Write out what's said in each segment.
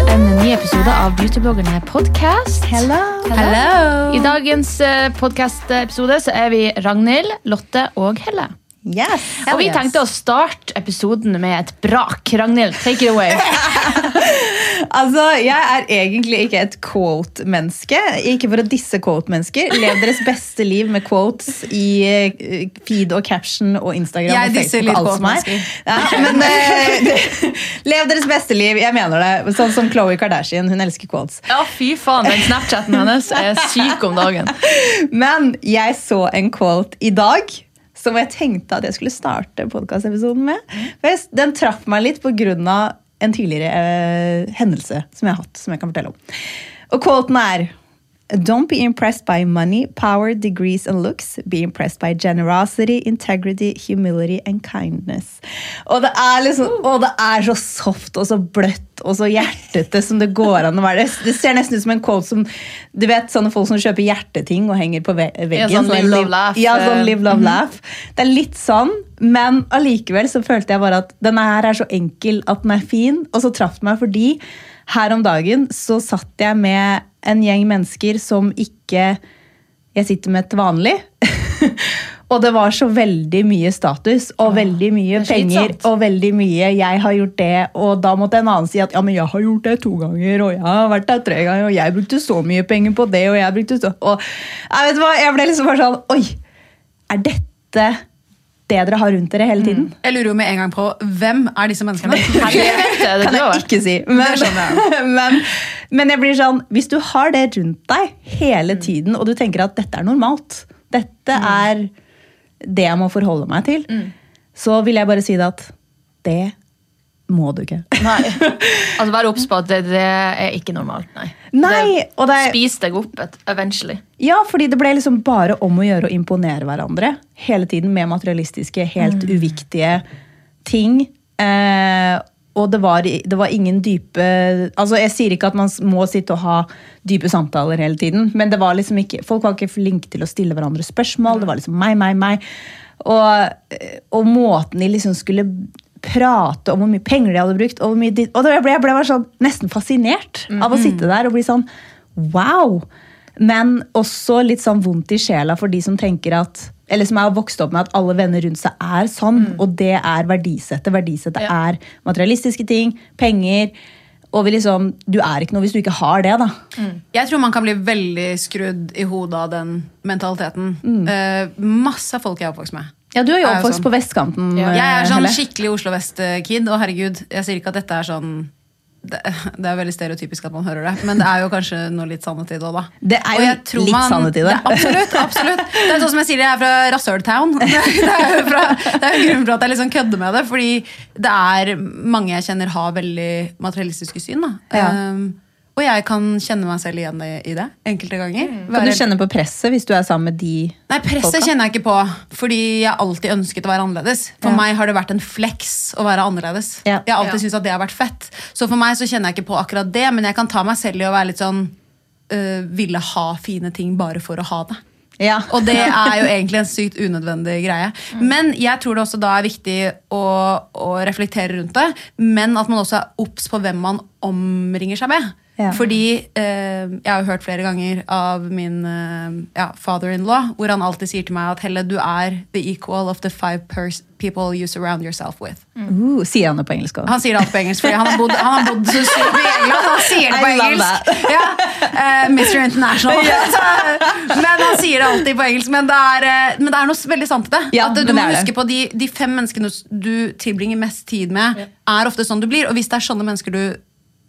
til en ny episode av Beautybloggerne podcast. Hello. I dagens podkast-episode så er vi Ragnhild, Lotte og Helle. Yes. Og vi tenkte å starte episoden med et brak. Ragnhild, take it away. Altså, Jeg er egentlig ikke et quote-menneske. Ikke for å disse quote-mennesker. Lev deres beste liv med quotes i eh, feed og caption og Instagram Jeg og disser litt og alt som er. quote-mennesker. Ja, men eh, Lev deres beste liv. Jeg mener det. Sånn som Khloe Kardashian. Hun elsker quotes. Ja, fy faen, den Snapchaten hennes er syk om dagen. Men jeg så en quote i dag som jeg tenkte at jeg skulle starte podkastepisoden med. Den traff meg litt pga. en tidligere eh, hendelse som jeg har hatt. som jeg kan fortelle om. Og quoten er Don't be impressed by money, power, degrees and looks. Be impressed by generosity, integrity, humility and kindness. Og det er liksom, og det er så soft og så bløtt og så hjertete som det går an å være. Det, ser nesten ut som en quote som Du vet sånne folk som kjøper hjerteting og henger på veggen. Ja, sånn live, love, laugh. Ja, sånn live, love, Mhm. laugh. Det er litt sånn, men allikevel så følte jeg bare at denne her er så enkel at den er fin. Og så traff den meg fordi her om dagen så satt jeg med en gjeng mennesker som ikke jeg sitter med til vanlig. og det var så veldig mye status og veldig mye er penger og veldig mye 'jeg har gjort det', og da måtte en annen si at 'ja, men jeg har gjort det to ganger', og 'jeg har vært der tre ganger', og 'jeg brukte så mye penger på det', og jeg brukte så og, jeg, vet hva, jeg ble liksom bare sånn Oi! Er dette det dere har rundt dere hele tiden? Jeg lurer jo med en gang på hvem er disse menneskene? Kan jeg ikke si. Men, men, men jeg blir sånn, hvis du har det rundt deg hele tiden, og du tenker at dette er normalt, dette er det jeg må forholde meg til, så vil jeg bare si det at det må du ikke. Nei. Altså, Vær obs på at det, det er ikke normalt. Nei. Nei, og det Spis deg opp et, eventually. Ja, fordi det ble liksom bare om å gjøre å imponere hverandre hele tiden med materialistiske, helt uviktige ting. Eh, og det var, det var ingen dype altså Jeg sier ikke at man må sitte og ha dype samtaler hele tiden, men det var liksom ikke, folk var ikke flinke til å stille hverandre spørsmål. Det var liksom meg, meg, meg. Og, og måten de liksom skulle prate om hvor mye penger de hadde brukt. Og, mye og jeg ble, jeg ble sånn nesten fascinert av å sitte der og bli sånn wow! Men også litt sånn vondt i sjela for de som tenker at eller som er vokst opp med at alle venner rundt seg er sånn, og det er verdisettet. Verdisettet Ja. er materialistiske ting, penger. Og vi liksom, du er ikke noe hvis du ikke har det, da. Jeg tror man kan bli veldig skrudd i hodet av den mentaliteten. Eh, masse av folk jeg er oppvokst med. Ja, Du er jo Er jo oppvokst sånn. på vestkanten. Jeg er sånn skikkelig Oslo Vest-kid, og herregud, jeg sier ikke at dette er sånn det, det er veldig stereotypisk at man hører det, men det er jo kanskje noe litt sannhet i det òg, da. Det er jo litt man, sannhet i det. det. absolutt, absolutt. Det er sånn som jeg sier, jeg er fra Rasøltown. Det, det er jo grunnen for at jeg liksom kødder med det, fordi det er mange jeg kjenner har veldig materialistiske syn. da. Ja. Um, og jeg kan kjenne meg selv igjen i det enkelte ganger. Kan du kjenne på presset hvis du er sammen med de Nei, presset folka? kjenner jeg ikke på, fordi jeg alltid ønsket å være annerledes. For Ja. meg har det vært en flex å være annerledes. Ja. Jeg har alltid Ja. syntes at det har vært fett. Så for meg så kjenner jeg ikke på akkurat det, men jeg kan ta meg selv i å være litt sånn øh, Ville ha fine ting bare for å ha det. Ja. Og det er jo egentlig en sykt unødvendig greie. Men jeg tror det også da er viktig å, å reflektere rundt det, men at man også er obs på hvem man omringer seg med. Ja. Fordi eh, jeg har jo hørt flere ganger av min eh, ja, father-in-law, hvor han alltid sier til meg at Helle, du er the equal of the five people you surround yourself with. Uh, sier han det på engelsk òg? Han sier alltid på engelsk, fordi han har bodd, han har bodd så sykt i England. Han sier det på engelsk. Ja, eh, Mr. International. Men han sier det alltid på engelsk. Men det er, eh, men det er noe veldig sant i det. At du må huske på de, de fem menneskene du tilbringer mest tid med, er ofte sånn du blir. Og hvis det er sånne mennesker du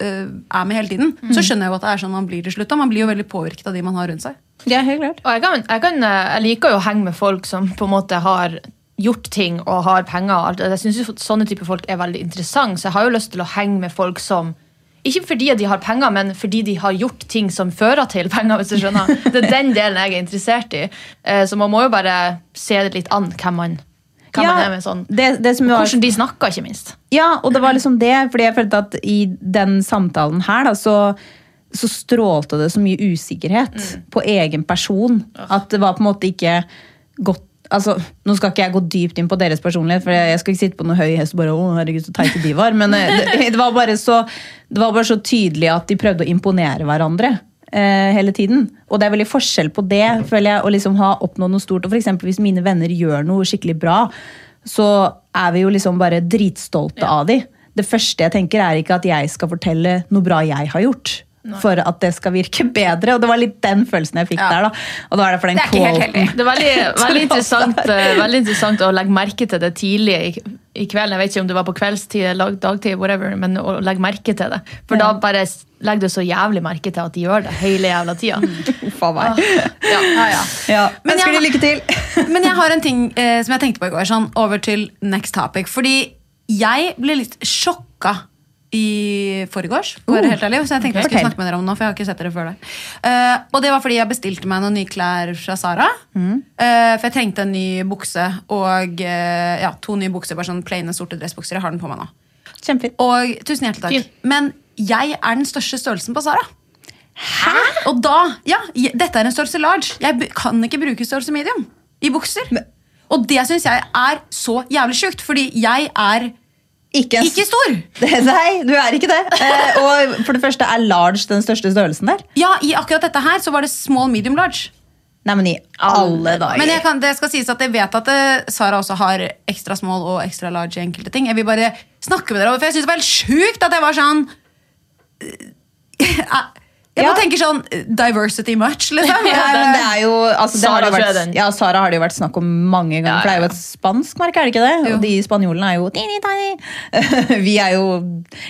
er med hele tiden, Mm. så skjønner jeg jo at det er sånn man blir til slutt. Man blir jo veldig påvirket av de man har rundt seg. Ja, helt klart. Og jeg, kan, jeg, kan, eh, jeg liker jo å henge med folk som på en måte har gjort ting og har penger. og alt. Jeg synes jo Sånne type folk er veldig interessante, så jeg har jo lyst til å henge med folk som ikke fordi de har penger, men fordi de har gjort ting som fører til penger. hvis du skjønner. Det er den delen jeg er interessert i. Eh, Så man må jo bare se det litt an hvem man, man ja, med. sånn. det, det som var, Hvordan de snakker, ikke minst. Ja, og det var liksom det, fordi jeg følte at i den samtalen her, da, så, så strålte det så mye usikkerhet på egen person. At det var på en måte ikke godt Altså, nå skal ikke jeg gå dypt inn på deres personlighet, for jeg skal ikke sitte på noe høy hest og bare, å herregud, så teite de var. Men eh, det, det, var så, det var bare så tydelig at de prøvde å imponere hverandre hele tiden. Og det er veldig forskjell på det, føler jeg, å liksom ha oppnådd noe stort. Og for eksempel hvis mine venner gjør noe skikkelig bra, så er vi jo liksom bare dritstolte av de. Det første jeg tenker er ikke at jeg skal fortelle noe bra jeg har gjort. For at det skal virke bedre. Og det var litt den følelsen jeg fikk Ja. der. da. Og da er det for den Det er ikke helt heldig. Det er veldig, veldig, interessant, eh, veldig interessant å legge merke til det tidlig i, i kvelden. Jeg vet ikke om det var på kveldstid eller dagtid, whatever, men å legge merke til det. For da bare legger du så jævlig merke til at de gjør det hele jævla tida. Uff a meg. Ja, ja, ja. Ja, Men Ønsker jeg- lykke til. Men jeg har en ting eh, som jeg tenkte på i går. Sånn, over til next topic. Fordi jeg ble litt sjokka i forgårs. For å være helt ærlig, så jeg tenkte jeg skulle snakke med dere om det nå, for jeg har ikke sett dere før det. Uh, og det var fordi jeg bestilte meg noen nye klær fra Sara. Eh, for jeg trengte en ny bukse og uh, ja, to nye bukser. Bare sånn plaine, sorte dressbukser. Jeg har den på meg nå. Kjempefint. Og tusen hjertelig takk. Men jeg er den største størrelsen på Sara. Hæ? Og da, ja, Dette er en størrelse large. Jeg kan ikke bruke størrelse medium i bukser. Og det syns jeg er så jævlig sjukt, fordi jeg er Ikke, en- ikke stor. Nei, du er ikke det. Eh, og for det første er large den største størrelsen der. Ja, I akkurat dette her så var det small, medium, large. Nei, men i alle dager. Men jeg kan, det skal sies at jeg vet at eh, Sara også har ekstra small og ekstra large i enkelte ting. Jeg vil bare snakke med dere, for jeg syns det var helt sjukt at jeg var sånn eh, Jeg Ja. bare tenker sånn diversity much, liksom. Ja, men det er jo, altså, det har Sara det vært, ja, Sara har det jo vært snakk om mange ganger. Ja, For det er jo et spansk merke, er det ikke det? Jo. Og de spanjolene er jo tini, tini. Vi er jo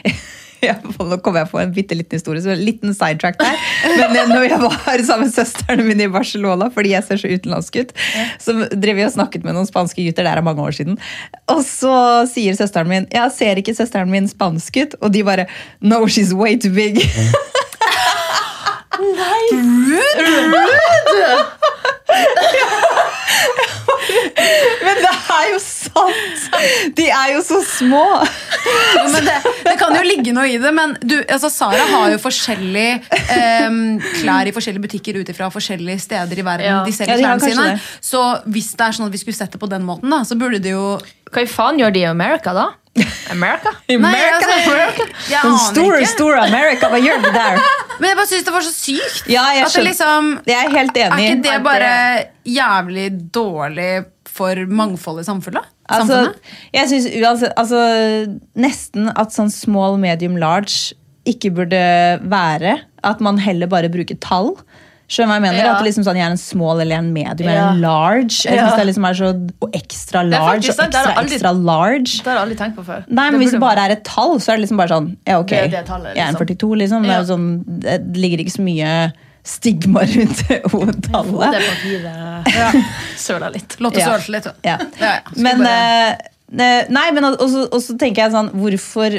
ja, Nå kommer jeg på en bitte liten historie, så en liten sidetrack der. Men eh, når jeg var sammen med søsteren min i Barcelona, fordi jeg ser så utenlandsk ut, så drev vi og snakket med noen spanske gutter, det er mange år siden. Og så sier søsteren min ja, ser ikke søsteren min spansk ut? Og de bare no, she's way too big. Men det er jo sant! De er jo så små. Jo, men det, det kan jo ligge noe i det, men du, altså, Sara har jo forskjellige um, klær i forskjellige butikker ut ifra forskjellige steder i verden. Ja. de Ja, selger klærne sine. det. Så hvis det er sånn at vi skulle sett det på den måten, da, så burde det jo Hva i faen gjør de i Amerika, da? America? Nei, altså, jeg aner Stor, ikke. stor America, hva gjør du der? Men jeg bare syns det var så sykt. Ja, jeg at det liksom Jeg er helt enig. Er ikke det bare jævlig dårlig for mangfoldet i samfunnet? Altså, jeg synes uansett altså, Nesten at sånn small, medium, large ikke burde være at man heller bare bruker tall. Skjønner hva jeg mener? Ja. At liksom sånn, Jeg er en small eller jeg er en medium eller Ja. en large. Jeg Ja. det liksom er så og Ekstra large faktisk og det ekstra, aldri- ekstra large. Det har jeg aldri tenkt på før. Nei, men Det Hvis det bare er et tall, så er det liksom bare sånn Ja, ok, Det er det tallet, jeg er en liksom. 42, liksom. Det, er sånn, det ligger ikke så mye stigma rundt O-tallet. det papiret søla litt. Låt det søle litt. Ja. Ja, ja. Men bare- eh, Nei, men også, også tenker jeg sånn Hvorfor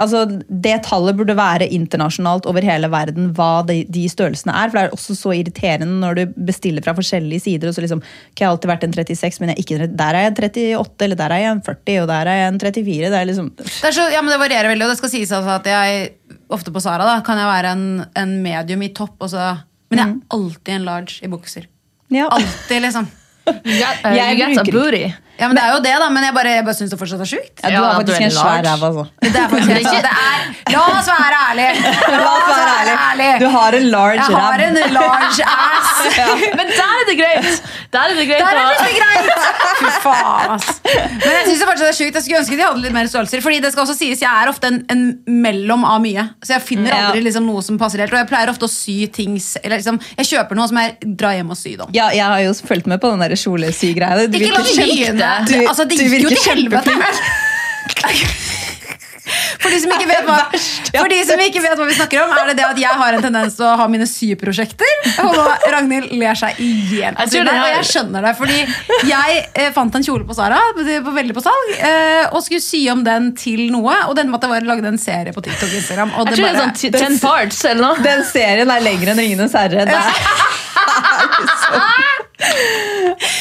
Altså, det tallet burde være internasjonalt over hele verden, hva de, de størrelsene er. For det er også så irriterende når du bestiller fra forskjellige sider. Og så liksom Ok, jeg har alltid vært en 36, men jeg ikke, der er jeg en 38, eller der er jeg en 40, og der er jeg en 34. Det er liksom Det, er så, ja, men det varierer veldig, og det skal sies altså at jeg ofte på Sara da, kan jeg være en, en medium i topp, og så, men jeg er alltid en large i bukser. ja. Alltid, liksom. You get, uh, Jeg you get a booty. Ja, men Det er jo det, da, men jeg bare, jeg bare syns det fortsatt er sjukt. Ja, du Ja, har du faktisk er en svær ræv, altså. Det er faktisk. Det er, La oss være ærlige! La oss være ærlig. Du har en large ram. Jeg har en large ass! Men der er det greit! Der er det greit Der er det greit! Fy faen, ass. Men jeg synes det fortsatt er sjukt. Jeg skulle ønske de hadde litt mer størrelser. Fordi det skal også sies, Jeg er ofte en, en mellom av mye. Så jeg finner aldri liksom noe som passer helt. Og jeg pleier ofte å sy ting eller liksom, Jeg kjøper noe som jeg drar hjem og syr om. Ja, jeg har jo fulgt med på den der kjolesygreia. Ikke la kjempe- begynne! Altså, det du gikk jo til helvete. For de, som ikke vet hva, for de som ikke vet hva vi snakker om, er det det at jeg har en tendens til å ha mine syprosjekter. Og Ragnhild ler seg i hjel. Jeg det jeg skjønner det, fordi jeg eh, fant en kjole på Sara, det var veldig på salg, eh, og skulle sy om den til noe. Og den måtte jeg lagde en serie på TikTok og Instagram. Og Jeg det tror det er bare, sånn ten parts eller noe. Den serien er lengre enn Ringenes herre. Det er,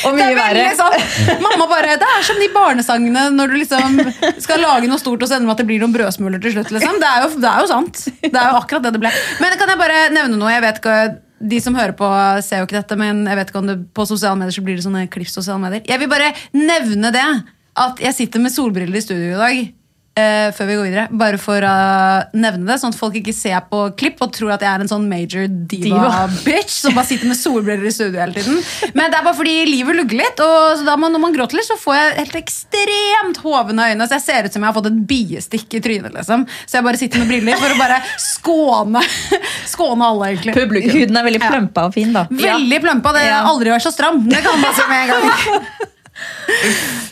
og mye er verre. sånn Mamma bare, Det er som de barnesangene når du liksom skal lage noe stort og så ender med at det blir noen brødsmuler til slutt. Liksom. Det, er jo, det er jo sant. Det er jo akkurat det det ble. Men kan jeg bare nevne noe? Jeg vet ikke, De som hører på, ser jo ikke dette, men jeg vet ikke om det på sosiale medier så blir det sånne klipp. sosiale medier. Jeg vil bare nevne det at jeg sitter med solbriller i studio i dag. Eh, før vi går videre, Bare for å nevne det, sånn at folk ikke ser på klipp og tror at jeg er en sånn major diva, Diva. bitch som bare sitter med solbriller i studio hele tiden. Men det er bare fordi livet lugger litt, og man, når man gråter litt, så får jeg helt ekstremt hovne øyne. Så jeg ser ut som jeg har fått et biestikk i trynet. liksom. Så jeg bare sitter med briller for å bare skåne, skåne alle, egentlig. Publikum. Huden er veldig plumpa og fin, da. Veldig plumpa. Det har Ja. aldri vært så stram. Det kan man si med en gang.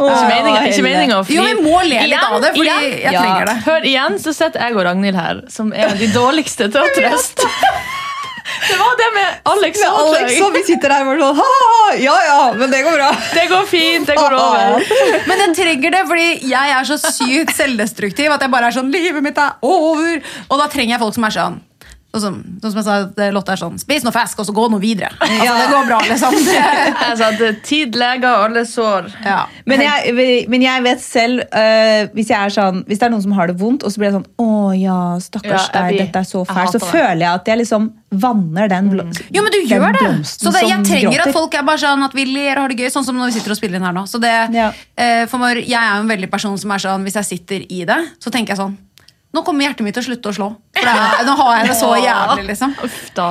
Ikke er ikke meningen å Jo, vi må le litt Igjen, av det, fordi igjen. jeg Ja. trenger det. Hør igjen, så sitter jeg og Ragnhild her, som er de dårligste til å trøste. Det var det med Alex Med Alex og vi sitter her og sånn «Ha, Ja ja, men det går bra. Det går fint, det går over. Men jeg trenger det, fordi jeg er så sykt selvdestruktiv at jeg bare er sånn Livet mitt er over! Og da trenger jeg folk som er sånn. Sånn som, sånn som jeg sa, at Lotte er sånn Spis noe fisk, og så gå nå videre. Altså, Ja. Det går bra, liksom. altså, tid leger alle sår. ja. Men jeg, men jeg vet selv uh, hvis, jeg er sånn, hvis det er noen som har det vondt, og så blir jeg sånn Å ja, stakkars Ja, deg, dette er så fælt. Så det. føler jeg at jeg liksom vanner den, blom, Jo, men du den gjør det! blomsten Så det, jeg trenger at folk er bare sånn at vi ler og har det gøy. Sånn som når vi sitter og spiller inn her nå. Så det, Ja. eh, for meg, jeg er jo en veldig person som er sånn Hvis jeg sitter i det, så tenker jeg sånn Nå kommer hjertet mitt til å slutte å slå. For det er, nå har jeg det så jævlig, liksom.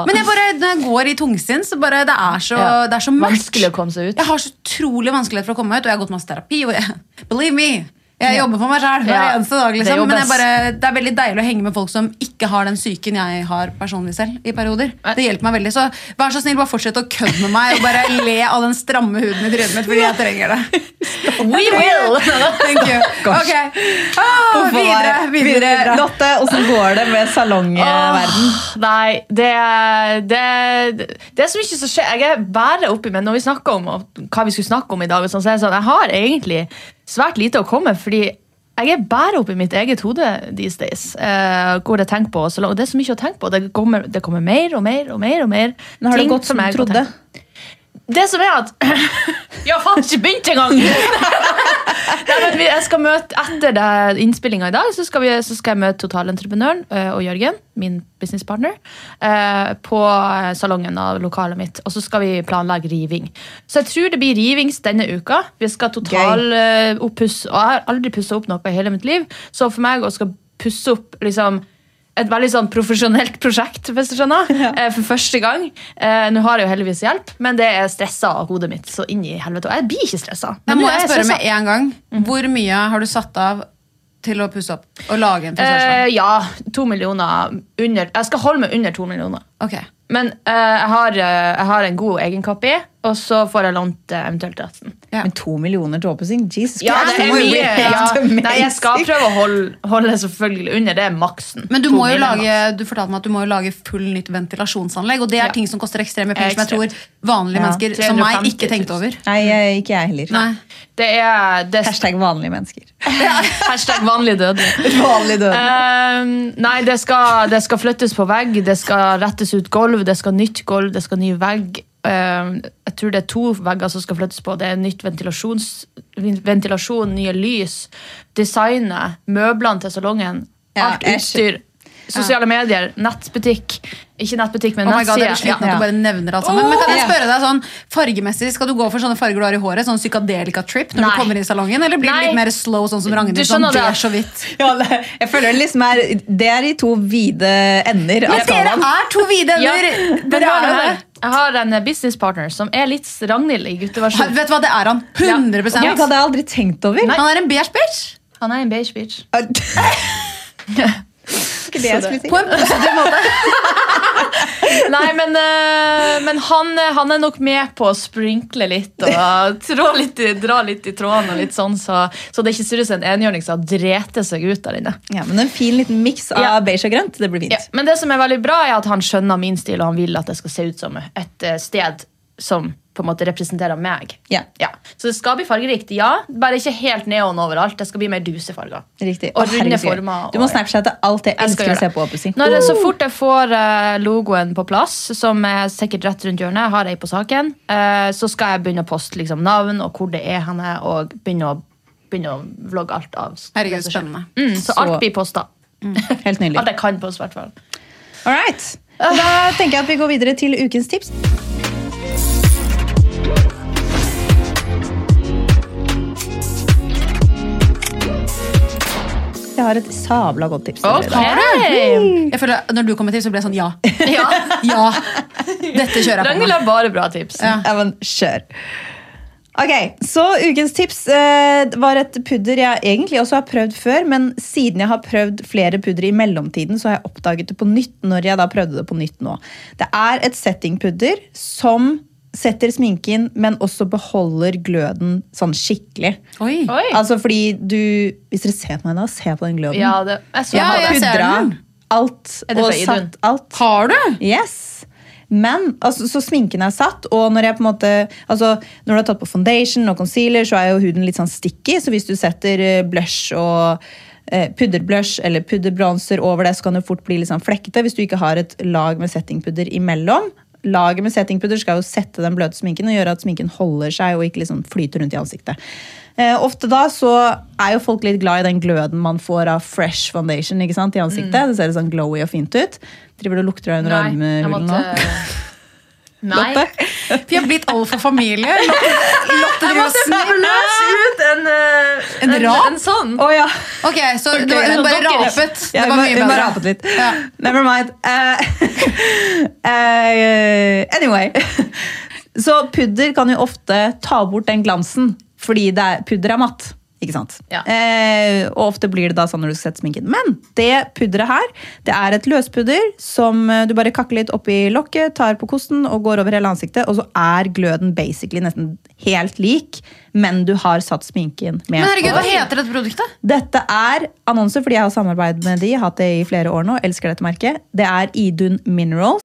Men jeg bare, når jeg går i tungsinn, så bare det er så, Ja. det er så mørkt. Vanskelig å komme seg ut. Jeg har så utrolig vanskelighet for å komme ut, og jeg har gått masse terapi. Og jeg, believe me, jeg jobber for meg sjæl hver Ja, eneste dag. Liksom. Det Men bare, det er veldig deilig å henge med folk som ikke har den psyken jeg har personlig selv. i perioder. Det hjelper meg veldig. Så vær så snill, bare fortsett å kødde med meg og bare le av den stramme huden i trynet mitt, fordi jeg trenger det. We will! Thank you. Ok, ah, videre, videre. Lotte, åssen går det med salongverden? Oh, nei, det, det, det er så mye som skjer. Jeg er bare oppi, men når vi snakker om hva vi skulle snakke om i dag, sånn, så er det sånn, jeg har egentlig svært lite å komme fordi jeg er bare oppi mitt eget hode these days. Uh, hvor jeg tenker på, så, og det er så mye å tenke på. Det kommer, det kommer mer og mer og mer. og mer Men har det gått som du jeg trodde? Det som er at Jeg har faen ikke begynt engang! Nei, jeg skal møte Etter det innspillinga i dag så skal, vi, så skal jeg møte totalentreprenøren eh, og Jørgen, min businesspartner, eh, på eh, salongen av lokalet mitt. Og så skal vi planlegge riving. Så jeg tror det blir rivings denne uka. Vi skal totalopppusse. Og jeg har aldri pussa opp noe i hele mitt liv, så for meg å skal pusse opp liksom et veldig sånn profesjonelt prosjekt, hvis du skjønner. Ja. For første gang. Eh, Nå har jeg jo heldigvis hjelp, men det er stressa av hodet mitt så inn i helvete. Og jeg blir ikke stressa. Men må jeg spørre stresset. med en gang. Mhm. Hvor mye har du satt av til å pusse opp og lage en? Eh, ja, to millioner under Jeg skal holde meg under to millioner. Okay. Men eh, jeg, har, eh, jeg har en god egenkapi, og så får jeg lånt eh, eventuelt resten. Ja. Men to millioner til oppussing? Jesus Ja, Christ, det er mye. Ja. Nei, jeg skal prøve å holde, holde selvfølgelig under. Det er maksen. Men du må jo lage du fortalte meg at du må jo lage full nytt ventilasjonsanlegg. Og det er Ja. ting som koster ekstreme penger, som jeg tror vanlige Ja. mennesker som meg ikke tenkte over. Nei, ikke jeg heller. Nei. Det er det, Hashtag vanlige mennesker. Hashtag vanlig død. Vanlig død. Ehm, nei, det skal, det skal flyttes på vegg, det skal rettes ut gulv, det skal nytt gulv, det skal ny vegg. Ehm, jeg tror det er to vegger som skal flyttes på. Det er nytt ventilasjon, nye lys, designet, møblene til salongen. Alt utstyr. Sosiale medier, nettbutikk. Ikke nettbutikk, men Oh my god, jeg blir nettside. sliten av at du bare nevner alt sammen. Men kan jeg spørre deg sånn, fargemessig, Skal du gå for sånne farger du har i håret? Sånn psykadelika-trip når Nei. du kommer inn i salongen? Eller blir det litt mer slow, sånn som Ragnhild? Sånn det. Så hvitt? Ja, det- jeg føler det liksom er Det er i to vide ender av Men dere er to vide ender! Ja, Dere er jo her. det. Jeg har en business businesspartner som er litt Ragnhild i gutteversjon. Vet du hva, det er han. 100 Det hadde jeg aldri tenkt over. Han er en beige bitch. Han er en beige bitch. Ikke det jeg skulle si. På en positiv måte. Nei, men, eh, men han, eh, han er nok med på å sprinkle litt og trå litt dra litt i tråden, og litt sånn, så, så det ikke seriøst en enhjørning som har drete seg ut der inne. Ja, men En fin liten miks av Ja. beige og grønt. Det blir fint. Ja, men det som er veldig bra, er at han skjønner min stil, og han vil at det skal se ut som et eh, sted som på en måte representerer meg. Ja. Så det skal bli fargerikt, ja. Bare ikke helt neon overalt. Det skal bli mer dusefarger. Riktig. Og runde former. Du må snapchatte alt jeg Jeg elsker å se på. Oppussing. Når det, så fort jeg får eh, logoen på plass, som er sikkert rett rundt hjørnet, har jeg på saken, eh, så skal jeg begynne å poste liksom, navn og hvor det er henne, og begynne å, begynne å vlogge alt av. Herregud, spennende. Mm, så, Så- alt blir posta. Helt nydelig. Alt jeg kan poste, i hvert fall. All right. Da tenker jeg at vi går videre til ukens tips. Har et sabla godt tips. Okay. Jeg føler, at når du kommer til, så blir jeg sånn ja. Ja. Ja, Dette kjører jeg på Ragnhild har bare bra tips. Ja. Ja, men kjør. Ok, så ukens tips eh, var et pudder jeg egentlig også har prøvd før, men siden jeg har prøvd flere pudder i mellomtiden, så har jeg oppdaget det på nytt når jeg da prøvde det på nytt nå. Det er et settingpudder som setter sminken, men også beholder gløden sånn skikkelig. Oi. Oi. Altså fordi du Hvis dere ser på meg da, se på den gløden. Ja, det, jeg så Ja, jeg jeg ser den. alt det og satt alt. Har du? Yes. Men altså, så sminken er satt, og når jeg på en måte altså, Når du har tatt på foundation og concealer, så er jo huden litt sånn sticky, så hvis du setter eh, blush og eh, pudderblush eller pudderbronser over det, så kan det fort bli litt sånn flekkete hvis du ikke har et lag med settingpudder imellom. Laget med settingpudder skal jo sette den bløte sminken og gjøre at sminken holder seg og ikke liksom flyter rundt i ansiktet. Eh, ofte da så er jo folk litt glad i den gløden man får av fresh foundation ikke sant, i ansiktet. Det ser sånn glowy og fint ut. Driver du og lukter deg under armhulen nå? Nei. Lotte? Vi har blitt altfor familie. Lotte, Lotte driver og. Ut en, En rap? En sånn. Oh, ja. Ok, så det var, hun bare rapet. Ja, Det var mye bedre. rapet litt. Ja. Never mind. Uh, uh, anyway. Så pudder kan jo ofte ta bort den glansen, fordi det er, pudder er matt. Ikke sant? Ja. Eh, og ofte blir det da sånn når du skal sette sminken. Men det pudderet her, det er et løspudder som eh, du bare kakker litt oppi lokket, tar på kosten og går over hele ansiktet, og så er gløden basically nesten helt lik, men du har satt sminken med. Men herregud, hva heter dette produktet? Dette er annonser fordi jeg har samarbeidet med de, hatt det i flere år nå, elsker dette merket. Det er Idun Minerals.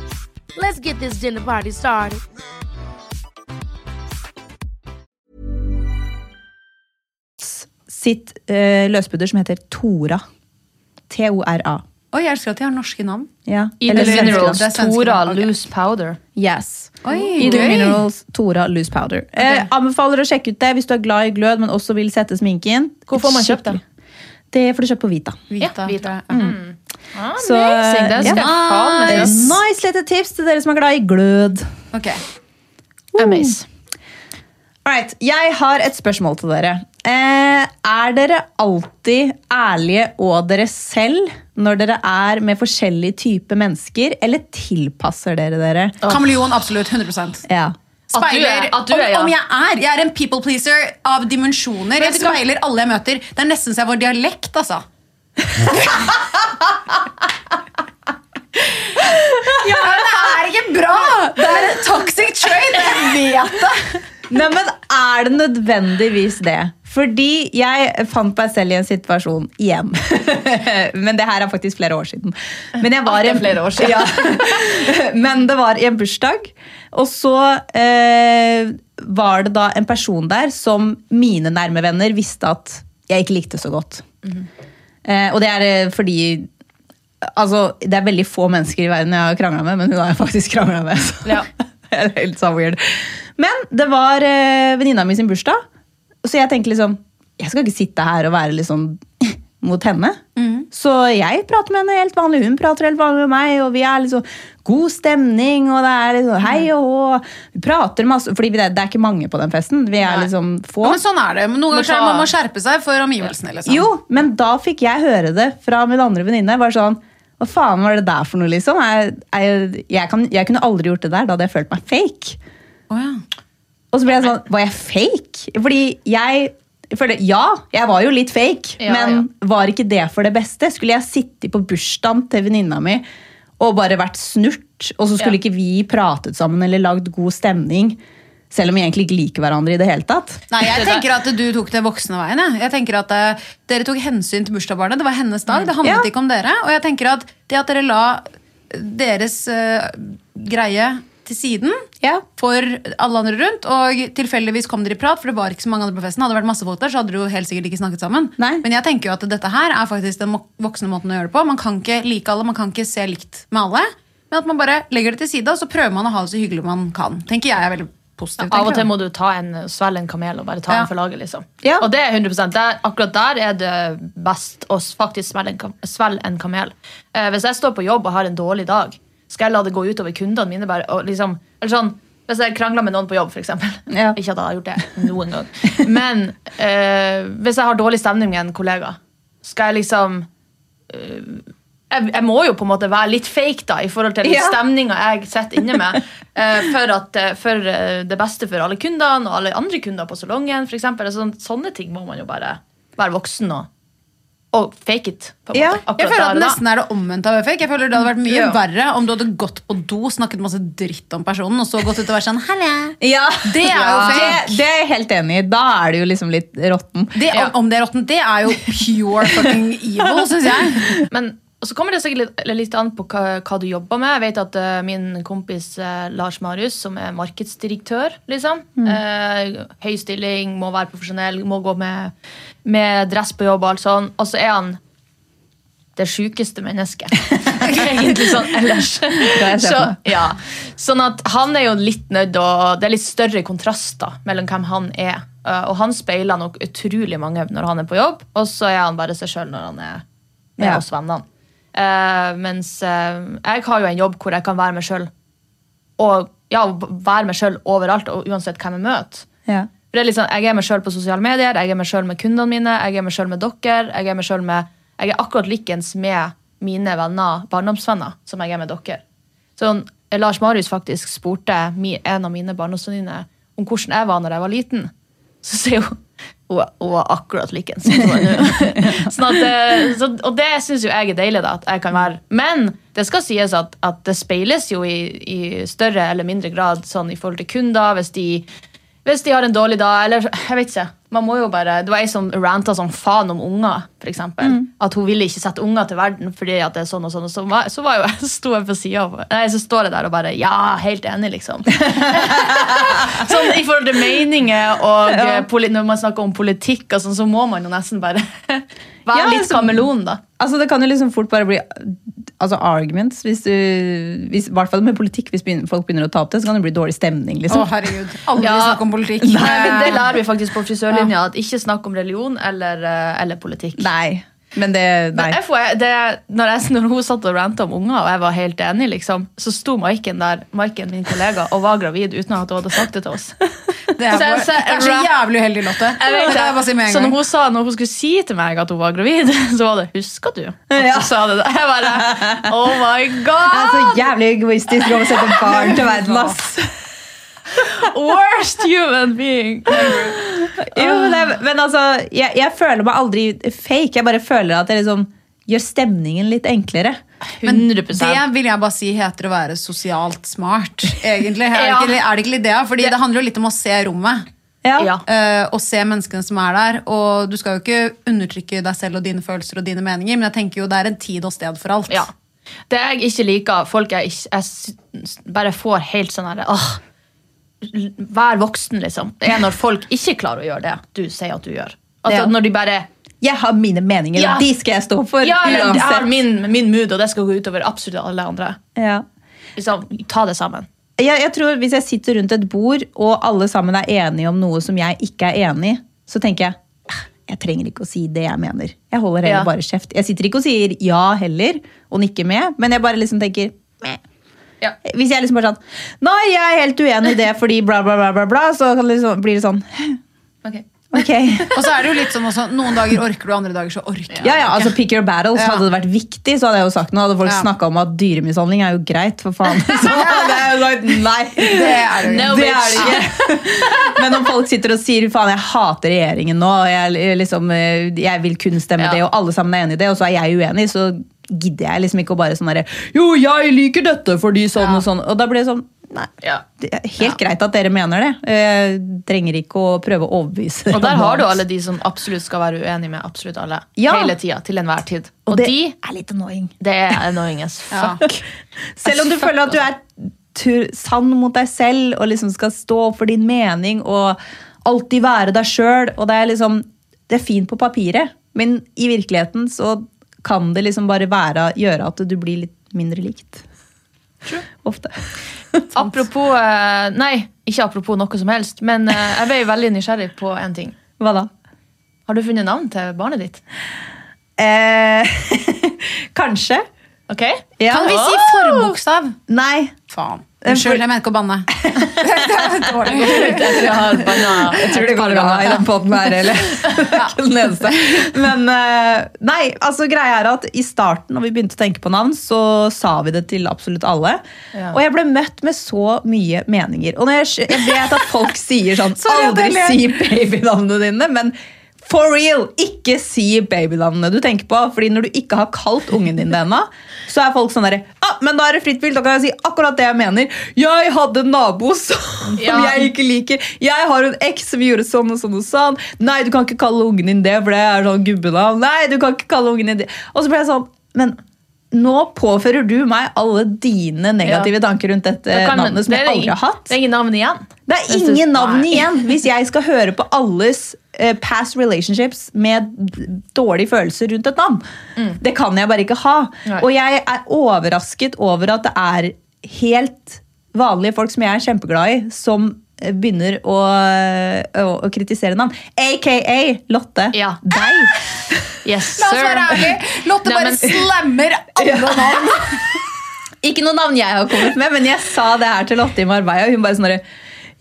Let's get this dinner party started. Sitt uh, løspudder som heter Tora. T-O-R-A. Oi, jeg elsker at de har norske navn. Ja. Eller Minerals, er Tora. Loose Powder. Yes. Oi, gøy. Minerals, Tora Loose Powder. Eh, anbefaler å sjekke ut det hvis du er glad i glød, men også vil sette sminken. Hvor får man kjøpt det? Det får du kjøpt på Vita. Vita. Ja, Vita. Ja. Så, Amazing, Nice. skal ja. Nice lite tips til dere som er glad i glød. Ok. Amaze. Alright, Jeg har et spørsmål til dere. Eh, er dere alltid ærlige og dere selv når dere er med forskjellige typer mennesker, eller tilpasser dere dere? Kameleon, absolutt. 100% Ja. At du er- Speiler at du er, ja. om, om jeg er. Jeg er en people pleaser av dimensjoner. Jeg speiler alle jeg møter. Det er nesten så jeg får dialekt, altså. ja, men det er ikke bra! Det er en toxic trade, Jeg vet det. Nei, men Er det nødvendigvis det? Fordi jeg fant meg selv i en situasjon igjen. Men det her er faktisk flere år siden. Men jeg var Alt i en- flere år siden. Ja. Men det var i en bursdag, og så eh, var det da en person der som mine nærme venner visste at jeg ikke likte så godt. eh, og det er eh, fordi Altså, det er veldig få mennesker i verden jeg har krangla med, men hun har jeg faktisk krangla med. Så. Ja. det er helt så weird. Men det var eh, venninna mi sin bursdag, så jeg tenkte liksom Jeg skal ikke sitte her og være litt sånn mot henne. Så jeg prater med henne helt vanlig, hun prater helt vanlig med meg, og vi er liksom god stemning, og det er liksom hei og hå. Vi prater masse, fordi det, det er ikke mange på den festen. Vi er Nei. liksom få. Ja, men sånn er det. Noen ganger er man må skjerpe seg for omgivelsene. Liksom. Jo, men da fikk jeg høre det fra min andre venninne. Bare sånn, Hva faen var det der for noe, liksom? Jeg, jeg, jeg, kan, jeg kunne aldri gjort det der. Da hadde jeg følt meg fake. Å, ja. Og så ble jeg sånn, var jeg fake? Fordi jeg, føler, ja, jeg var jo litt fake, Ja, men var ikke det for det beste? Skulle jeg sitte på bursdagen til venninna mi og bare vært snurt, og så skulle Ja. ikke vi pratet sammen eller lagd god stemning, selv om vi egentlig ikke liker hverandre i det hele tatt? Nei, jeg tenker at du tok den voksne veien. Jeg, jeg tenker at eh, Dere tok hensyn til bursdagsbarnet. Det var hennes dag. Det handlet Ja. ikke om dere. Og jeg tenker at det at dere la deres uh, greie til siden Ja. for alle andre rundt, og tilfeldigvis kom dere i prat, for det var ikke så mange andre på festen. Hadde det vært masse folk der, så hadde dere jo helt sikkert ikke snakket sammen. Nei. Men jeg tenker jo at dette her er faktisk den voksne måten å gjøre det på. Man kan ikke like alle, man kan ikke se likt med alle. Men at man bare legger det til side, og så prøver man å ha det så hyggelig man kan. Tenker jeg er veldig positivt. Av og til må du ta en, svelge en kamel og bare ta Ja. en for laget. liksom. Ja. Og det er 100 der, Akkurat der er det best å faktisk svelge en, kam- svelge en kamel. Eh, hvis jeg står på jobb og har en dårlig dag, skal jeg la det gå utover kundene mine? bare, og liksom, eller sånn, Hvis jeg krangler med noen på jobb, f.eks. Ja. Ikke at jeg har gjort det noen gang. Men eh, hvis jeg har dårlig stemning med en kollega, skal jeg liksom jeg, jeg må jo på en måte være litt fake da, i forhold til Ja. stemninga jeg sitter inne med. eh, for, at, eh, for eh, det beste for alle kundene og alle andre kunder på salongen. For eksempel. Altså, sånne ting må man jo bare være voksen og, og fake it. på en Ja, måte, Jeg føler at nesten er det omvendt av fake. Jeg føler Det hadde vært mye Ja. verre om du hadde gått på do, snakket masse dritt om personen, og så gått ut og vært sånn. Ja, Det er jo fake. Det, det er jeg helt enig i. Da er det jo liksom litt råtten. Det, om, om det er råtten, det er jo pure fucking evil, syns jeg. Men og så kommer det sikkert litt, litt an på hva, hva du jobber med. Jeg vet at uh, min kompis uh, Lars Marius, som er markedsdirektør, liksom, eh, høy stilling, må være profesjonell, må gå med, med dress på jobb og alt sånn, og så er han det sjukeste mennesket. Egentlig sånn ellers. Så, ja. Sånn at han er jo litt nødt å Det er litt større kontraster mellom hvem han er. Uh, og han speiler nok utrolig mange når han er på jobb, og så er han bare seg sjøl når han er med Ja. oss vennene. Uh, mens uh, jeg har jo en jobb hvor jeg kan være meg sjøl. Og ja, være meg sjøl overalt, og uansett hvem jeg møter. Ja. For det er sånn, Jeg er meg sjøl på sosiale medier, jeg er meg sjøl med kundene mine, jeg er meg sjøl med dere. Jeg er meg selv med, jeg er akkurat likens med mine venner, barndomsvenner som jeg er med dere. Sånn, Lars Marius faktisk spurte en av mine barndomsvenninner om hvordan jeg var når jeg var liten. Så sier hun hun var akkurat likens. sånn at, eh, så, og det syns jo jeg er deilig. da, at jeg kan være. Men det skal sies at, at det speiles jo i, i større eller mindre grad sånn i forhold til kunder. Hvis de, hvis de har en dårlig dag, eller jeg vet ikke. Man må jo bare, Det var ei som ranta som faen om unger. For eksempel. At hun ville ikke sette unger til verden fordi at det er sånn og sånn. og Så, var, så var jo, jeg sto jeg på sida Nei, så står jeg der og bare Ja, helt enig, liksom. sånn I forhold til meninger og Ja. eh, når man snakker om politikk, og sånn, så må man jo nesten bare være Ja, litt kameleon, da. Altså, det kan jo liksom fort bare bli altså, arguments, hvis du, hvis, i hvert fall med politikk. Hvis begynner, folk begynner å ta opp det, så kan det bli dårlig stemning. Å, liksom. herregud. Aldri Ja. snakk om politikk. Nei, men Det lærer vi faktisk på frisørlinja, at ikke snakk om religion eller, eh, eller politikk. Nei, men det Nei. Men FOE, det, når, jeg, når hun satt og ranta om unger, og jeg var helt enig, liksom, så sto Maiken der, Maiken, min kollega, og var gravid uten at hun hadde sagt det til oss. Det er, Så jeg- bare, så det er så jævlig uheldig, Lotte. Det det. Så når hun sa når hun skulle si til meg at hun var gravid, så var det 'husker du?' at Ja. du sa det. Jeg bare Oh my god! Jeg er så jævlig egoistisk å sette barn til verden, ass. Worst human being! Jo, men, det, men altså, jeg, jeg føler meg aldri fake. Jeg bare føler at jeg liksom gjør stemningen litt enklere. 100% Det vil jeg bare si heter å være sosialt smart. egentlig. Er det ikke, er det ikke litt det? Fordi det handler jo litt om å se rommet. Ja. Ja. eh, og se menneskene som er der. Og du skal jo ikke undertrykke deg selv og dine følelser og dine meninger, men jeg tenker jo det er en tid og sted for alt. Ja. Det jeg ikke liker, folk jeg, ikke, jeg bare får helt sånn herre åh, Vær voksen, liksom. Det er når folk ikke klarer å gjøre det du sier at du gjør. Altså Ja. Når de bare Jeg har mine meninger, Ja. og de skal jeg stå for. Ja, eller, jeg har min, min mood, og det skal gå utover absolutt alle andre. Ja. Liksom, ta det sammen. Jeg, jeg tror Hvis jeg sitter rundt et bord, og alle sammen er enige om noe som jeg ikke er enig i, så tenker jeg "Ah, jeg trenger ikke å si det jeg mener. Jeg holder heller Ja. bare kjeft. Jeg sitter ikke og sier ja heller, og nikker med, men jeg bare liksom tenker meh. Ja. Hvis jeg liksom bare sånn Nei, jeg er helt uenig i det fordi bla, bla, bla, bla, bla så kan det liksom, blir det sånn Ok. Ok. Og så er det jo litt sånn også, Noen dager orker du, andre dager så orker du Ja, ja, altså Pick your battles. Ja. Hadde det vært viktig, så hadde jeg jo sagt noe. Hadde folk Ja. snakka om at dyremishandling er jo greit, for faen. Så hadde jeg jo sagt nei. Det er det. No, det er det ikke. Men om folk sitter og sier faen, jeg hater regjeringen nå, og jeg, liksom, eh, jeg vil kun stemme Ja. det, og alle sammen er enig i det, og så er jeg uenig, så gidder jeg liksom ikke å bare sånn derre Jo, jeg liker dette fordi sånn og sånn. Og da blir det sånn Nei. Ja. Det er helt greit at dere mener det. Jeg trenger ikke å prøve å overbevise Og der har du alle de som absolutt skal være uenig med absolutt alle. Ja. Hele tida, til enhver tid. Og Og, det de, er litt annoying. det er annoying as Ja. fuck. Selv om du føler at du er tur, sann mot deg selv og liksom skal stå for din mening og alltid være deg sjøl. Og det er liksom Det er fint på papiret, men i virkeligheten så kan det liksom bare være, gjøre at du blir litt mindre likt. True. Ofte. Apropos eh, Nei, ikke apropos noe som helst, men eh, jeg ble veldig nysgjerrig på en ting. Hva da? Har du funnet navn til barnet ditt? Eh, kanskje. Ok? Ja. Kan vi si forbokstav? Nei. Faen. Unnskyld, jeg mener ikke å banne. Jeg har banna- Jeg tror det går bra i den poden her, eller? ja. den eneste. Men eh, nei, altså greia er at i starten, når vi begynte å tenke på navn, så sa vi det til absolutt alle. Ja. Og jeg ble møtt med så mye meninger. Og når jeg, jeg vet at folk sier sånn Aldri si babynavnene dine, men for real, ikke si babynavnene du tenker på. Fordi når du ikke har kalt ungen din det ennå, så er folk sånn derre ah, Men da er det fritt vilt, da kan jeg si akkurat det jeg mener. Jeg hadde en nabo som Ja. jeg ikke liker. Jeg har en eks som gjorde sånn og sånn og sånn. Nei, du kan ikke kalle ungen din det, for det er sånn gubbenavn. Nei, du kan ikke kalle ungen din det. Og så ble jeg sånn Men nå påfører du meg alle dine negative tanker rundt dette navnet som det jeg aldri har hatt. Det er ingen navn igjen. Det er ingen navn igjen hvis jeg skal høre på alles eh, past relationships med dårlige følelser rundt et navn. Det kan jeg bare ikke ha. Nei. Og jeg er overrasket over at det er helt vanlige folk som jeg er kjempeglad i, som eh, begynner å, å, å kritisere navn. AKA Lotte. Ja. Deg. Yes, La oss være ærlige. Lotte Nei, bare men- slammer alle navn. Ikke noe navn jeg har kommet med, men jeg sa det her til Lotte i Marbella. og Hun bare sånn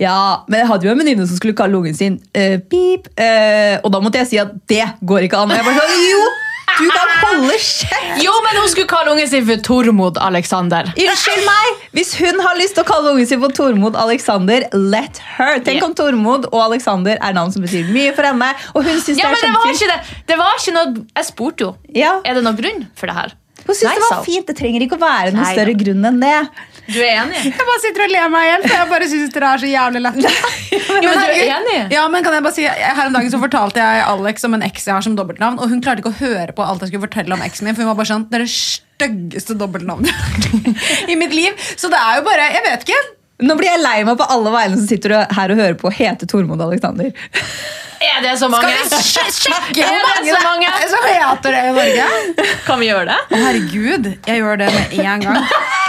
ja, men jeg hadde jo en venninne som skulle kalle ungen sin uh, Pip. Uh, og da måtte jeg si at det går ikke an. Og jeg bare sånn, jo, du kan holde kjeft! Jo, men hun skulle kalle ungen sin for Tormod Alexander. Unnskyld meg! Hvis hun har lyst til å kalle ungen sin for Tormod Alexander, let her. Tenk om Tormod og Alexander er navn som betyr mye for henne. Og hun synes Ja, det men er det var ikke det. Det var ikke noe Jeg spurte jo. Ja. Er det noen grunn for det her? Hun syns det var fint. Det trenger ikke å være noen Nei større grunn enn det. Du er enig? Jeg bare sitter og ler meg igjen, for jeg bare synes dere er så jævlig lette. ja, men du er enig? Ja, men kan jeg bare si, Her om dagen så fortalte jeg Alex om en eks jeg har som dobbeltnavn, og hun klarte ikke å høre på alt jeg skulle fortelle om eksen min, for hun var bare sånn Det er det styggeste dobbeltnavnet i mitt liv. Så det er jo bare Jeg vet ikke. Nå blir jeg lei meg på alle vegne som sitter her og hører på hete Tormod Alexander. Er det så mange? Skal vi sjekke hvor det så mange? som heter det i Norge? Kan vi gjøre det? Å, herregud. Jeg gjør det med en gang.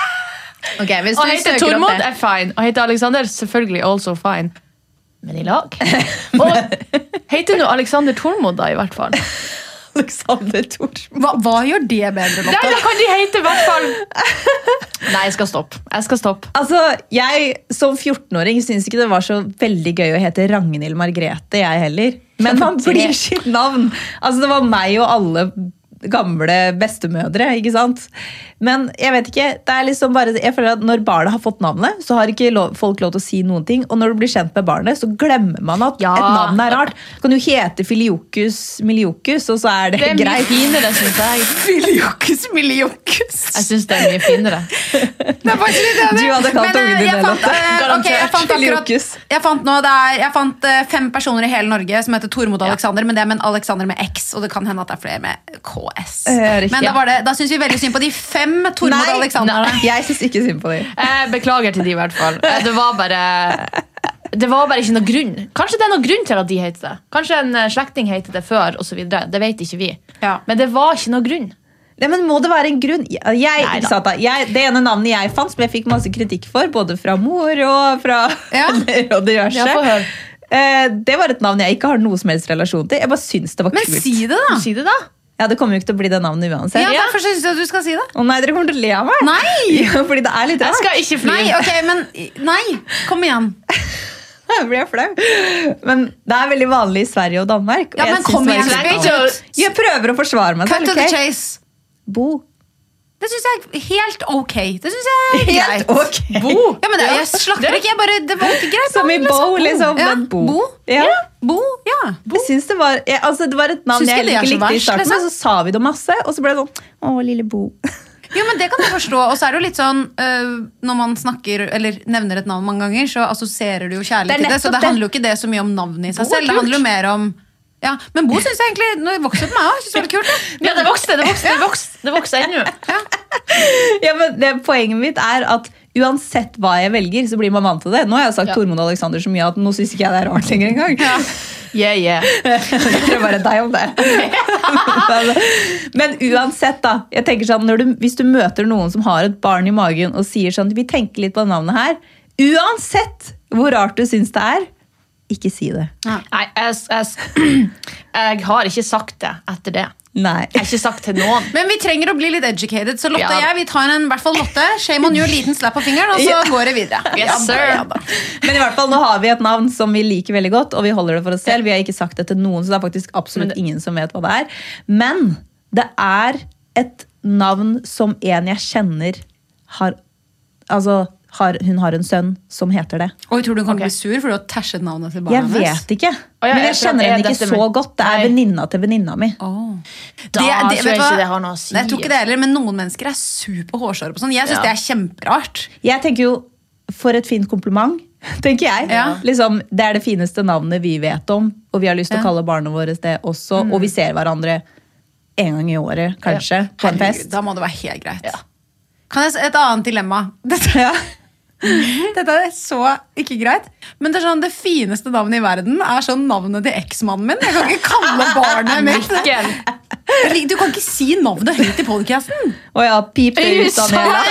Ok, hvis Å du hete søker Tormod er fine. Å heter Alexander selvfølgelig also fine. Men i lag. Og heter nå Alexander Tormod, da, i hvert fall. Alexander Tormod. Hva, hva gjør det bedre, Nei, da kan de hete i hvert fall Nei, jeg skal stoppe. Jeg skal stoppe. Altså, Jeg som 14-åring syns ikke det var så veldig gøy å hete Ragnhild Margrethe, jeg heller. Men man blir sitt navn. Altså, Det var meg og alle gamle bestemødre, ikke sant? Men jeg vet ikke, det er liksom bare, jeg føler at når barnet har fått navnet, så har ikke lov, folk lov til å si noen ting. Og når du blir kjent med barnet, så glemmer man at Ja. et navn er rart. Du kan jo hete Filiokus Miliokus, og så er det, Det er mye greit. finere, syns jeg. Filiokus miliokus. Jeg syns det er mye finere. Det faktisk litt enig. Du hadde kalt ungen eh, din jeg det, Lotte. eh, ok, jeg fant akkurat Jeg fant, nå, det er, jeg fant eh, fem personer i hele Norge som heter Tormod Alexander, men det er med en Alexander med X, og det kan hende at det er flere med KS. Eh, riktig. men da, var det, da syns vi veldig synd på de fem Tormod Nei, Alexanderne. jeg syns ikke synd på de. Beklager til de i hvert fall. Eh, Det var bare det var bare ikke noe grunn. Kanskje det er noe grunn til at de heter det. Kanskje en eh, slektning heter det før, og så. Det vet ikke vi. Ja. Men det var ikke noe grunn. Ja, men Må det være en grunn? Jeg, da. jeg, det ene navnet jeg fant, som jeg fikk masse kritikk for, både fra mor og fra Ja. og diverse, Ja, eh, det var et navn jeg ikke har noe som helst relasjon til. Jeg bare syns det var Men kult. si det, da! Si det, da. Ja, Det kommer jo ikke til å bli det navnet uansett. Ja, Derfor syns jeg at du skal si det. Å nei, dere kommer til å le av meg! Nei! Ja, fordi det er litt rart. Jeg skal ikke fly. Nei, ok, men Nei, kom igjen. Jeg blir flau. Men det er veldig vanlig i Sverige og Danmark. og Ja, jeg men kom igjen. Jeg prøver å forsvare meg Cut to to the chase. Bo. Det syns jeg er helt ok. Det synes jeg er greit. Helt ok. Bo. Ja, men det, jeg slakter ikke. Jeg bare, det var ikke greit. Som i Bo, liksom. Ja, ja. Bo. Bo. Ja. Bo. Jeg synes det var, jeg, altså det var et navn jeg ikke likte i starten, liksom. men så sa vi det masse, og så ble det sånn Å, lille Bo. Jo, men Det kan jeg forstå. Og så er det jo litt sånn øh, Når man snakker eller nevner et navn mange ganger, så assosierer du jo kjærlighet til det. Så det handler jo ikke det så mye om navnet i seg Bo selv. Det handler jo mer om ja, Men Bo syns jeg egentlig Nå vokste på meg òg. Det var kult. det. Ja, det vokste, det vokste, det vokste, det vokste ennå. Ja, men det, Poenget mitt er at uansett hva jeg velger, så blir man vant til det. Nå har jeg sagt Ja. Tormod Alexander så mye at nå syns ikke jeg det er rart lenger engang. Yeah, yeah. Jeg prøver bare deg om det. Men uansett, da. jeg tenker sånn, når du, Hvis du møter noen som har et barn i magen og sier sånn Vi tenker litt på navnet her. Uansett hvor rart du syns det er, ikke si det. Nei, jeg, jeg, jeg har ikke sagt det etter det. Nei. Jeg har ikke sagt til noen. Men vi trenger å bli litt educated, så Lotte Ja. og jeg vi tar en, i hvert fall Lotte, shame on you, liten slapp på fingeren, og så Ja. går det videre. Yes, Ja da, sir. ja da. Men i hvert fall, nå har vi et navn som vi liker veldig godt, og vi holder det for oss selv. Vi har ikke sagt det til noen, så det er faktisk absolutt ingen som vet hva det er. Men det er et navn som en jeg kjenner har Altså, har, hun har en sønn som heter det. Og jeg tror du kan okay. bli sur for du har tæsjet navnet til Jeg barnet hennes? vet ikke. ja, Men jeg jeg kjenner henne ikke så godt. Det er venninna til venninna mi. Oh. Da Det- det- tror jeg ikke det har noe å si. Nei, jeg tror ikke det heller, men noen mennesker er super hårsåre på sånn. Jeg syns Ja. det er kjemperart. Jeg tenker jo, For et fint kompliment, tenker jeg. Ja. Liksom, det er det fineste navnet vi vet om, og vi har lyst til å kalle barna våre det også. Og vi ser hverandre en gang i året, kanskje, på en Herregud, fest. Da må det være helt greit. Kan jeg se Et annet dilemma. Dette, Ja. dette er så ikke greit. Men det er sånn, det fineste navnet i verden er sånn navnet til eksmannen min. Jeg kan ikke kalle barnet mitt Du kan ikke si navnet høyt i podcasten oh ja, pip det ut, Daniela.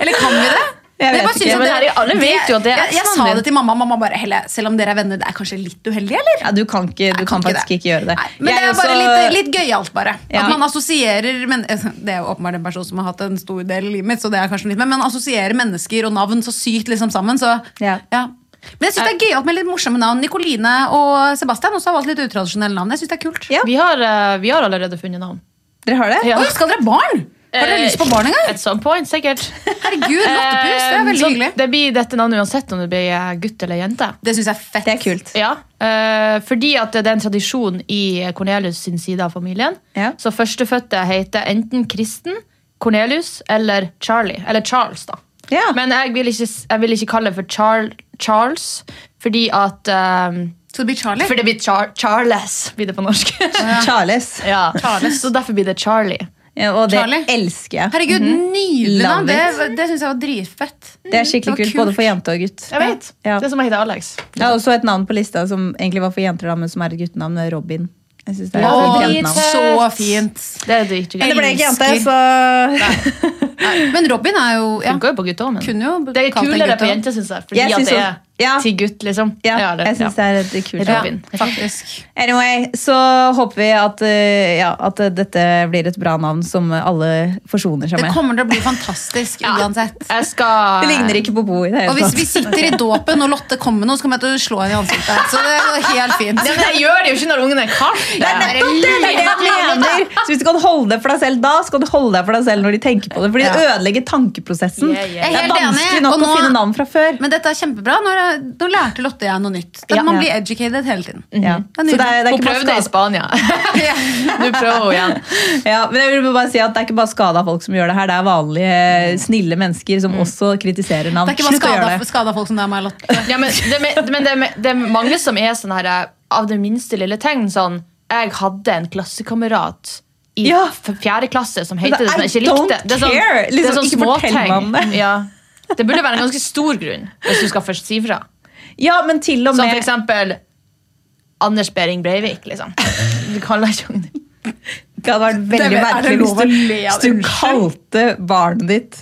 Eller kan vi det? Jeg vet ikke. Ja, men herregud, alle vet jo at det er jeg, jeg sa det til mamma. Mamma bare, Helle, selv om dere er venner, det er kanskje litt uheldig, eller? Ja, du kan, ikke, du kan, kan ikke faktisk det. ikke gjøre det. Nei, men Jeg det er bare litt, litt gøyalt, bare. Ja. At man assosierer men, Det er jo åpenbart en person som har hatt en stor del i livet mitt, så det er kanskje litt, men man assosierer mennesker og navn så sykt liksom sammen. Så, Ja. Men jeg synes det er gøyalt med litt morsomme navn. Nikoline og Sebastian også har valgt litt utradisjonelle navn. Jeg synes det er kult. Ja. Vi har, eh, vi har allerede funnet navn. Dere har det? Ja. Oi, skal dere ha barn? Har dere Eh, lyst på barn en gang? At some point, sikkert. Herregud, lottepus, det er Eh, veldig så hyggelig. Det blir dette navnet uansett om det blir eh, gutt eller jente. Det syns jeg er fett. Det er kult. Ja, eh, fordi at det er en tradisjon i Cornelius sin side av familien. Ja. Så førstefødte heter enten Kristen, Cornelius eller Charlie. Eller Charles, da. Ja. Men jeg vil ikke, jeg vil ikke kalle det for Char Charles, fordi at um, Så det blir Charlie? For det blir Char Charles, blir det på norsk. Charles. ja. Så derfor blir det Charlie. Ja, og det Charlie. elsker jeg. Herregud, nydelig navn! Det, det syns jeg var dritfett. Det er skikkelig Det kult, kult. både for jente og gutt. Jeg vet. Ja. Det som å hete Alex. Jeg har også et navn på lista som egentlig var for jenter, men som er et guttenavn. det Robin. Jeg synes det er et Å, fint så fint. Det er dritgøy. Men det ble ikke jente, så Men Robin er jo ja, Funker jo på gutter òg, men kunne jo det er kulere på jenter, syns jeg. Fordi Jeg at synes det er Ja. til gutt, liksom. Ja, eller- jeg syns det er et kult Robin. Faktisk. Anyway, så håper vi at, eh, ja, at dette blir et bra navn som alle forsoner seg med. Det kommer til å bli fantastisk uansett. Skal Det ligner ikke på Bo i det Og hvis vi sitter i dåpen og Lotte kommer med noe, så kommer jeg til å slå henne i ansiktet. Så det er helt fint. ja, men Jeg gjør det jo ikke når ungen er kald. Det er nettopp det, det er jeg mener! Så hvis du kan holde det for deg selv da, så kan du holde det for deg selv når de tenker på det. Fordi det ødelegger tankeprosessen. Yeah, yeah. Er Det er vanskelig nok nå... å finne navn fra før. Men dette er kjempebra. Nå, nå lærte Lotte jeg noe nytt. Det, Ja. Man blir educated hele tiden. Ja. Det er Så det er, det er Hun prøvde i Spania. du prøver henne igjen. ja, men jeg vil bare si at det er ikke bare skada folk som gjør det her. Det er vanlige, snille mennesker som også kritiserer navn. Det er ikke bare skada, skada folk som det er meg, Lotte. Ja, men det, men det, det er mange som er sånn her av det minste lille tegn. Sånn, jeg hadde en klassekamerat i Ja. fjerde klasse som het det, som jeg ikke likte. Det er sånn, det er Liksom, sånn meg det. Ja. Det burde være en ganske stor grunn hvis du skal først si fra. Ja, men til og Som for eksempel Anders Behring Breivik. liksom. Du kaller ikke ungen din Det hadde vært veldig er merkelig lov hvis du, hvis du kalte barnet ditt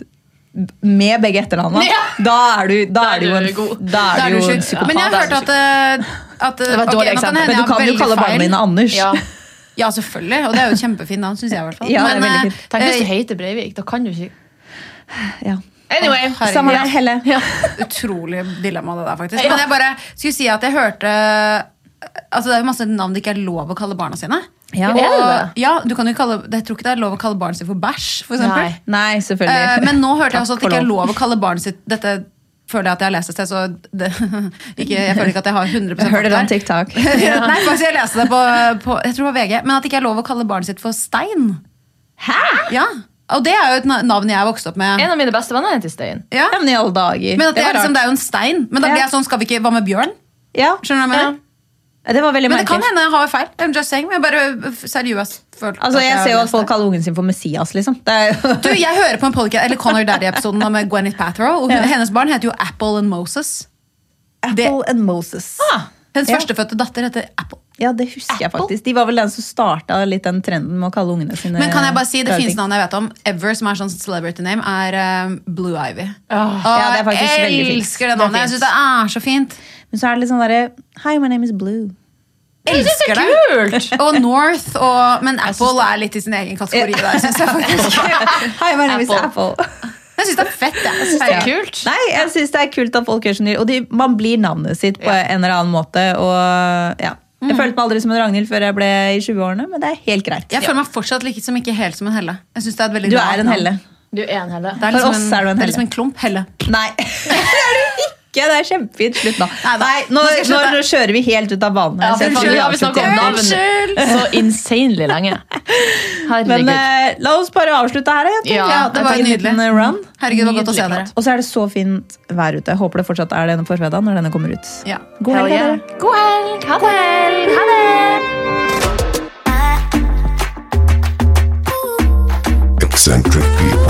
med begge etternavnene. Ja. Da er du, da er du jo Da er en, god. da Da er er du jo en psykopat. Men jeg har hørt at, eh, at Det var et ok, dårlig nå eksempel. Men du kan jo kalle barna dine Anders. Ja. Ja, selvfølgelig. Og det er jo et kjempefint navn, syns jeg. i hvert fall Ja, Men, eh. Tenk hvis du eh, heter Breivik. Da kan du ikke Ja. Anyway. herregud. Samme det, Helle. Utrolig dilemma det der, faktisk. Men jeg bare skulle si at jeg hørte Altså Det er jo masse navn det ikke er lov å kalle barna sine. Ja. Og, ja, du kan jo kalle, Jeg tror ikke det er lov å kalle barnet sitt for bæsj. For eksempel. Nei. Nei, Eh, selvfølgelig. men nå hørte jeg også at det ikke er lov å kalle barnet sitt Dette føler jeg at jeg har lest et sted, så det, ikke, jeg føler ikke at jeg har 100 Jeg hørte det om. TikTok. Nei, faktisk, jeg leste det på, på Jeg tror det var VG. Men at det ikke er lov å kalle barnet sitt for Stein. Hæ? Ja, Og det er jo et navn jeg vokste opp med. En av mine beste venner heter Stein. Ja. Ja, men i alle dager. Men det, det, er liksom, det er jo en stein. Men da blir jeg sånn, skal vi ikke, hva med bjørn? Ja, Skjønner du hva jeg mener? det Men det kan hende jeg har feil. I'm just saying, men jeg bare seriøst følte Altså, Jeg, jeg ser jo at folk kaller ungen sin for Messias, liksom. Det er Du, jeg hører på en podcast, eller Connor Daddy-episoden med Gwyneth Pathrow. Og ja. Hennes barn heter jo Apple and Moses. Apple and Moses. Ah, Hennes Ja. førstefødte datter heter Apple. Ja, det husker jeg faktisk. De var vel den som starta litt den trenden med å kalle ungene sine Men kan jeg bare si, det fineste navnet jeg vet om ever som er sånn celebrity name, er um, Blue Ivy. Ja, det er faktisk jeg veldig fint. elsker det Det er navnet. Jeg synes syns det er så fint. Men så er det litt sånn derre Hi, my name is Blue. Elsker det. Kult! Og North, og, men Apple er litt i sin egen kategori der, syns jeg faktisk. Hi, my name is Apple. Apple. Jeg syns det er fett, jeg. synes Det er kult. Nei, jeg synes det er kult at folk gjør så nye. Og de, man blir navnet sitt på en eller annen måte. Og ja. Jeg følte meg aldri som en Ragnhild før jeg ble i 20-årene, men det er helt greit. Jeg føler meg fortsatt like som ikke helt som en helle. Jeg synes det er et veldig Du er en helle. Du er en helle. Det er For liksom oss en, er du en det er helle. liksom en klump. Helle. Nei, det er du ikke! Det er kjempefint. Slutt nå. Nei. Nei, nå, Nå nå, nå kjører vi helt ut av banen. Ja, så jeg unnskyld, vi har vi snakket om navn så insanely lenge. Men eh, la oss bare avslutte her. Jeg Ja, Ja, det var nydelig. tar en nydelig. Run. Herregud, det var godt å se dere. Og så er det så fint vær ute. Jeg håper det fortsatt er denne på når denne kommer ut. Ja. God helg, yeah. dere. God helg! Ha det! Ha det! Eccentric people.